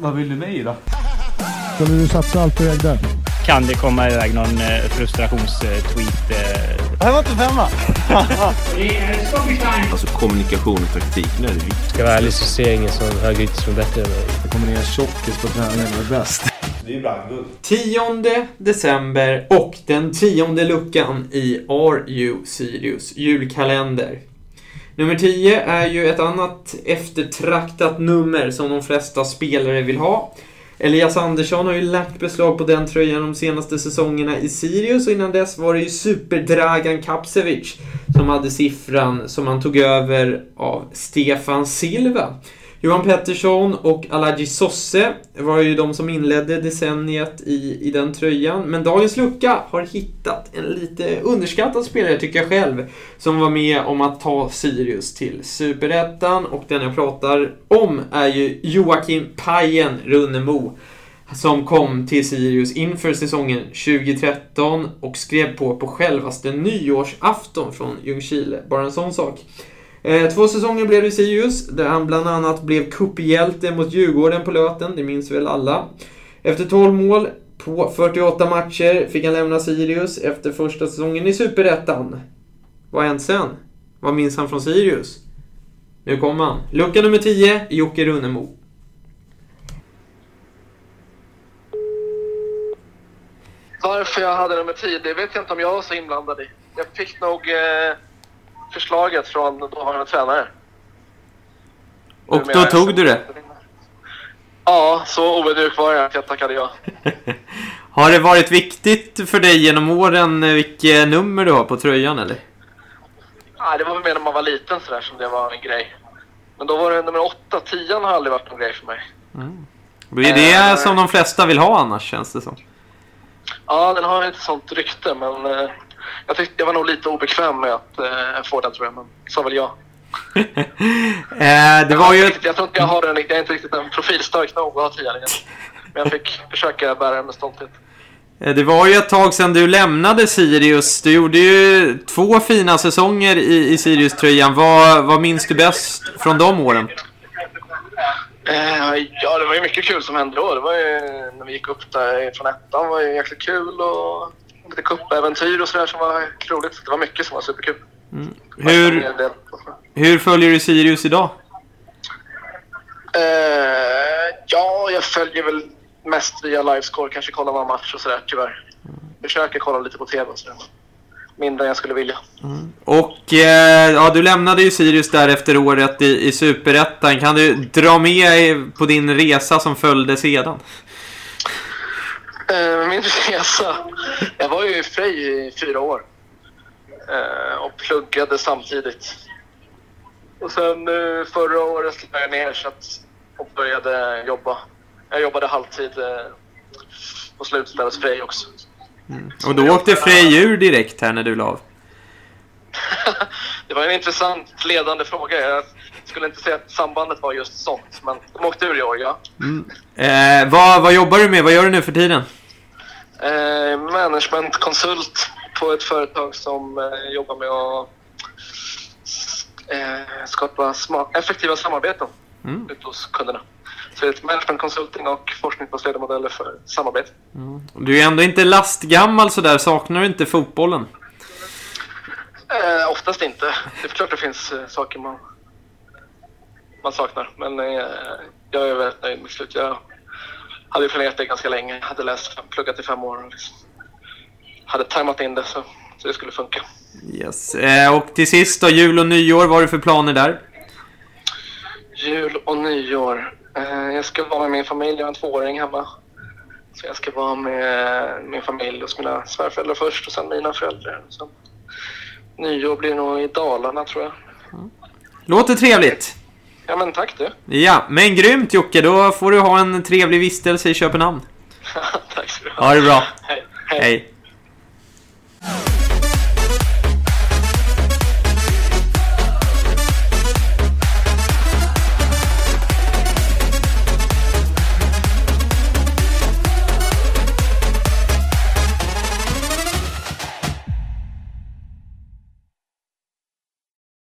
Vad vill du mig då? Skulle du satsa allt på ägde? Kan det komma iväg någon eh, frustrationstweet? Eh? Det här var inte femma! Alltså kommunikation och taktik, nu är det viktigt. Ska jag vara ärlig så ser jag ingen som högerytter som är bättre än mig. Det kommer ner tjockis på träningen och är bäst. 10 december och den tionde luckan i Are You Sirius julkalender. Nummer 10 är ju ett annat eftertraktat nummer som de flesta spelare vill ha. Elias Andersson har ju lagt beslag på den tröjan de senaste säsongerna i Sirius och innan dess var det ju Superdragan Kapsevic som hade siffran som han tog över av Stefan Silva. Johan Pettersson och Alhaji Sosse var ju de som inledde decenniet i, i den tröjan. Men dagens lucka har hittat en lite underskattad spelare, tycker jag själv, som var med om att ta Sirius till Superettan. Och den jag pratar om är ju Joakim Pajen Runnemo som kom till Sirius inför säsongen 2013 och skrev på på självaste nyårsafton från Ljungskile. Bara en sån sak. Eh, två säsonger blev det i Sirius, där han bland annat blev cuphjälte mot Djurgården på Löten, det minns väl alla. Efter 12 mål på 48 matcher fick han lämna Sirius efter första säsongen i Superettan. Vad har hänt sen? Vad minns han från Sirius? Nu kommer han. Lucka nummer 10, Jocke Runnemo. Varför jag hade nummer 10, det vet jag inte om jag var så inblandad i. Jag fick nog eh, förslaget från dåvarande tränare. Och då tog du det? Ja, så oödmjuk var jag att jag tackade ja. Har det varit viktigt för dig genom åren eh, vilket nummer du har på tröjan eller? Nej, det var väl mer när man var liten sådär som det var en grej. Men då var det nummer 8, 10 har aldrig varit någon grej för mig. Det är det som de flesta vill ha annars känns det som. Ja, den har inte sånt rykte men eh, jag tyckte jag var nog lite obekväm med att eh, få den tror jag, men så väl jag. Eh, det var ju... Jag, jag tror inte jag har den jag är inte riktigt en profilstark nog att ha 10 längre. Men jag fick försöka bära den med stolthet. Eh, Det var ju ett tag sedan du lämnade Sirius. Du gjorde ju två fina säsonger i, i Sirius-tröjan. Vad, vad minns du bäst från de åren? Eh, ja, det var ju mycket kul som hände då. Det var ju när vi gick upp där från ettan var ju jäkligt kul och lite cupäventyr och sådär som var roligt. Det var mycket som var superkul. En Hur, hur följer du Sirius idag? Eh, ja, jag följer väl mest via livescore. Kanske kollar någon match och sådär tyvärr. Försöker kolla lite på TV och sådär. Mindre än jag skulle vilja. Och eh, ja, du lämnade ju Sirius där efter året i, i Superettan. Kan du dra med på din resa som följde sedan? Eh, min resa. Jag var ju i Frej i fyra år. Eh, och pluggade samtidigt. Och sen eh, förra året lade jag ner så att, och började jobba. Jag jobbade halvtid eh, på hos Frej också. Och då åkte Frej ur direkt här när du la av. det var en intressant ledande fråga. Jag skulle inte säga att sambandet var just sånt, men de åkte ur i år, ja. Eh, vad, vad jobbar du med? Vad gör du nu för tiden? Eh, managementkonsult på ett företag som eh, jobbar med att eh, skapa sma- effektiva samarbeten Mm. ute hos kunderna. Så det är ett managementkonsulting och forskningsbaserade modeller för samarbete. Du är ändå inte lastgammal sådär. Saknar du inte fotbollen? Eh, oftast inte. Det är klart det finns eh, saker man, man saknar. Men eh, jag är väldigt nöjd med slut. Jag hade ju planerat det ganska länge. Hade läst, pluggat i fem år. Och liksom. Hade tajmat in det så, så det skulle funka. Yes. Eh, och till sist då, jul och nyår. Vad har du för planer där? Jul och nyår. Eh, jag ska vara med min familj. Jag har en tvååring hemma. Så jag ska vara med min familj hos mina svärföräldrar först och sen mina föräldrar. Och sen nyår blir nog i Dalarna tror jag. Låter trevligt. Ja men tack du. Ja, men grymt Jocke. Då får du ha en trevlig vistelse i Köpenhamn. tack så du ha. Ha det bra. Hej. Hej. Hej.